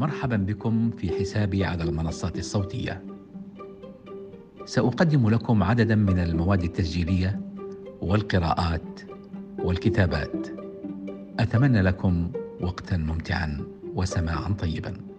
مرحبا بكم في حسابي على المنصات الصوتية. سأقدم لكم عددا من المواد التسجيلية والقراءات والكتابات. أتمنى لكم وقتا ممتعا وسماعا طيبا.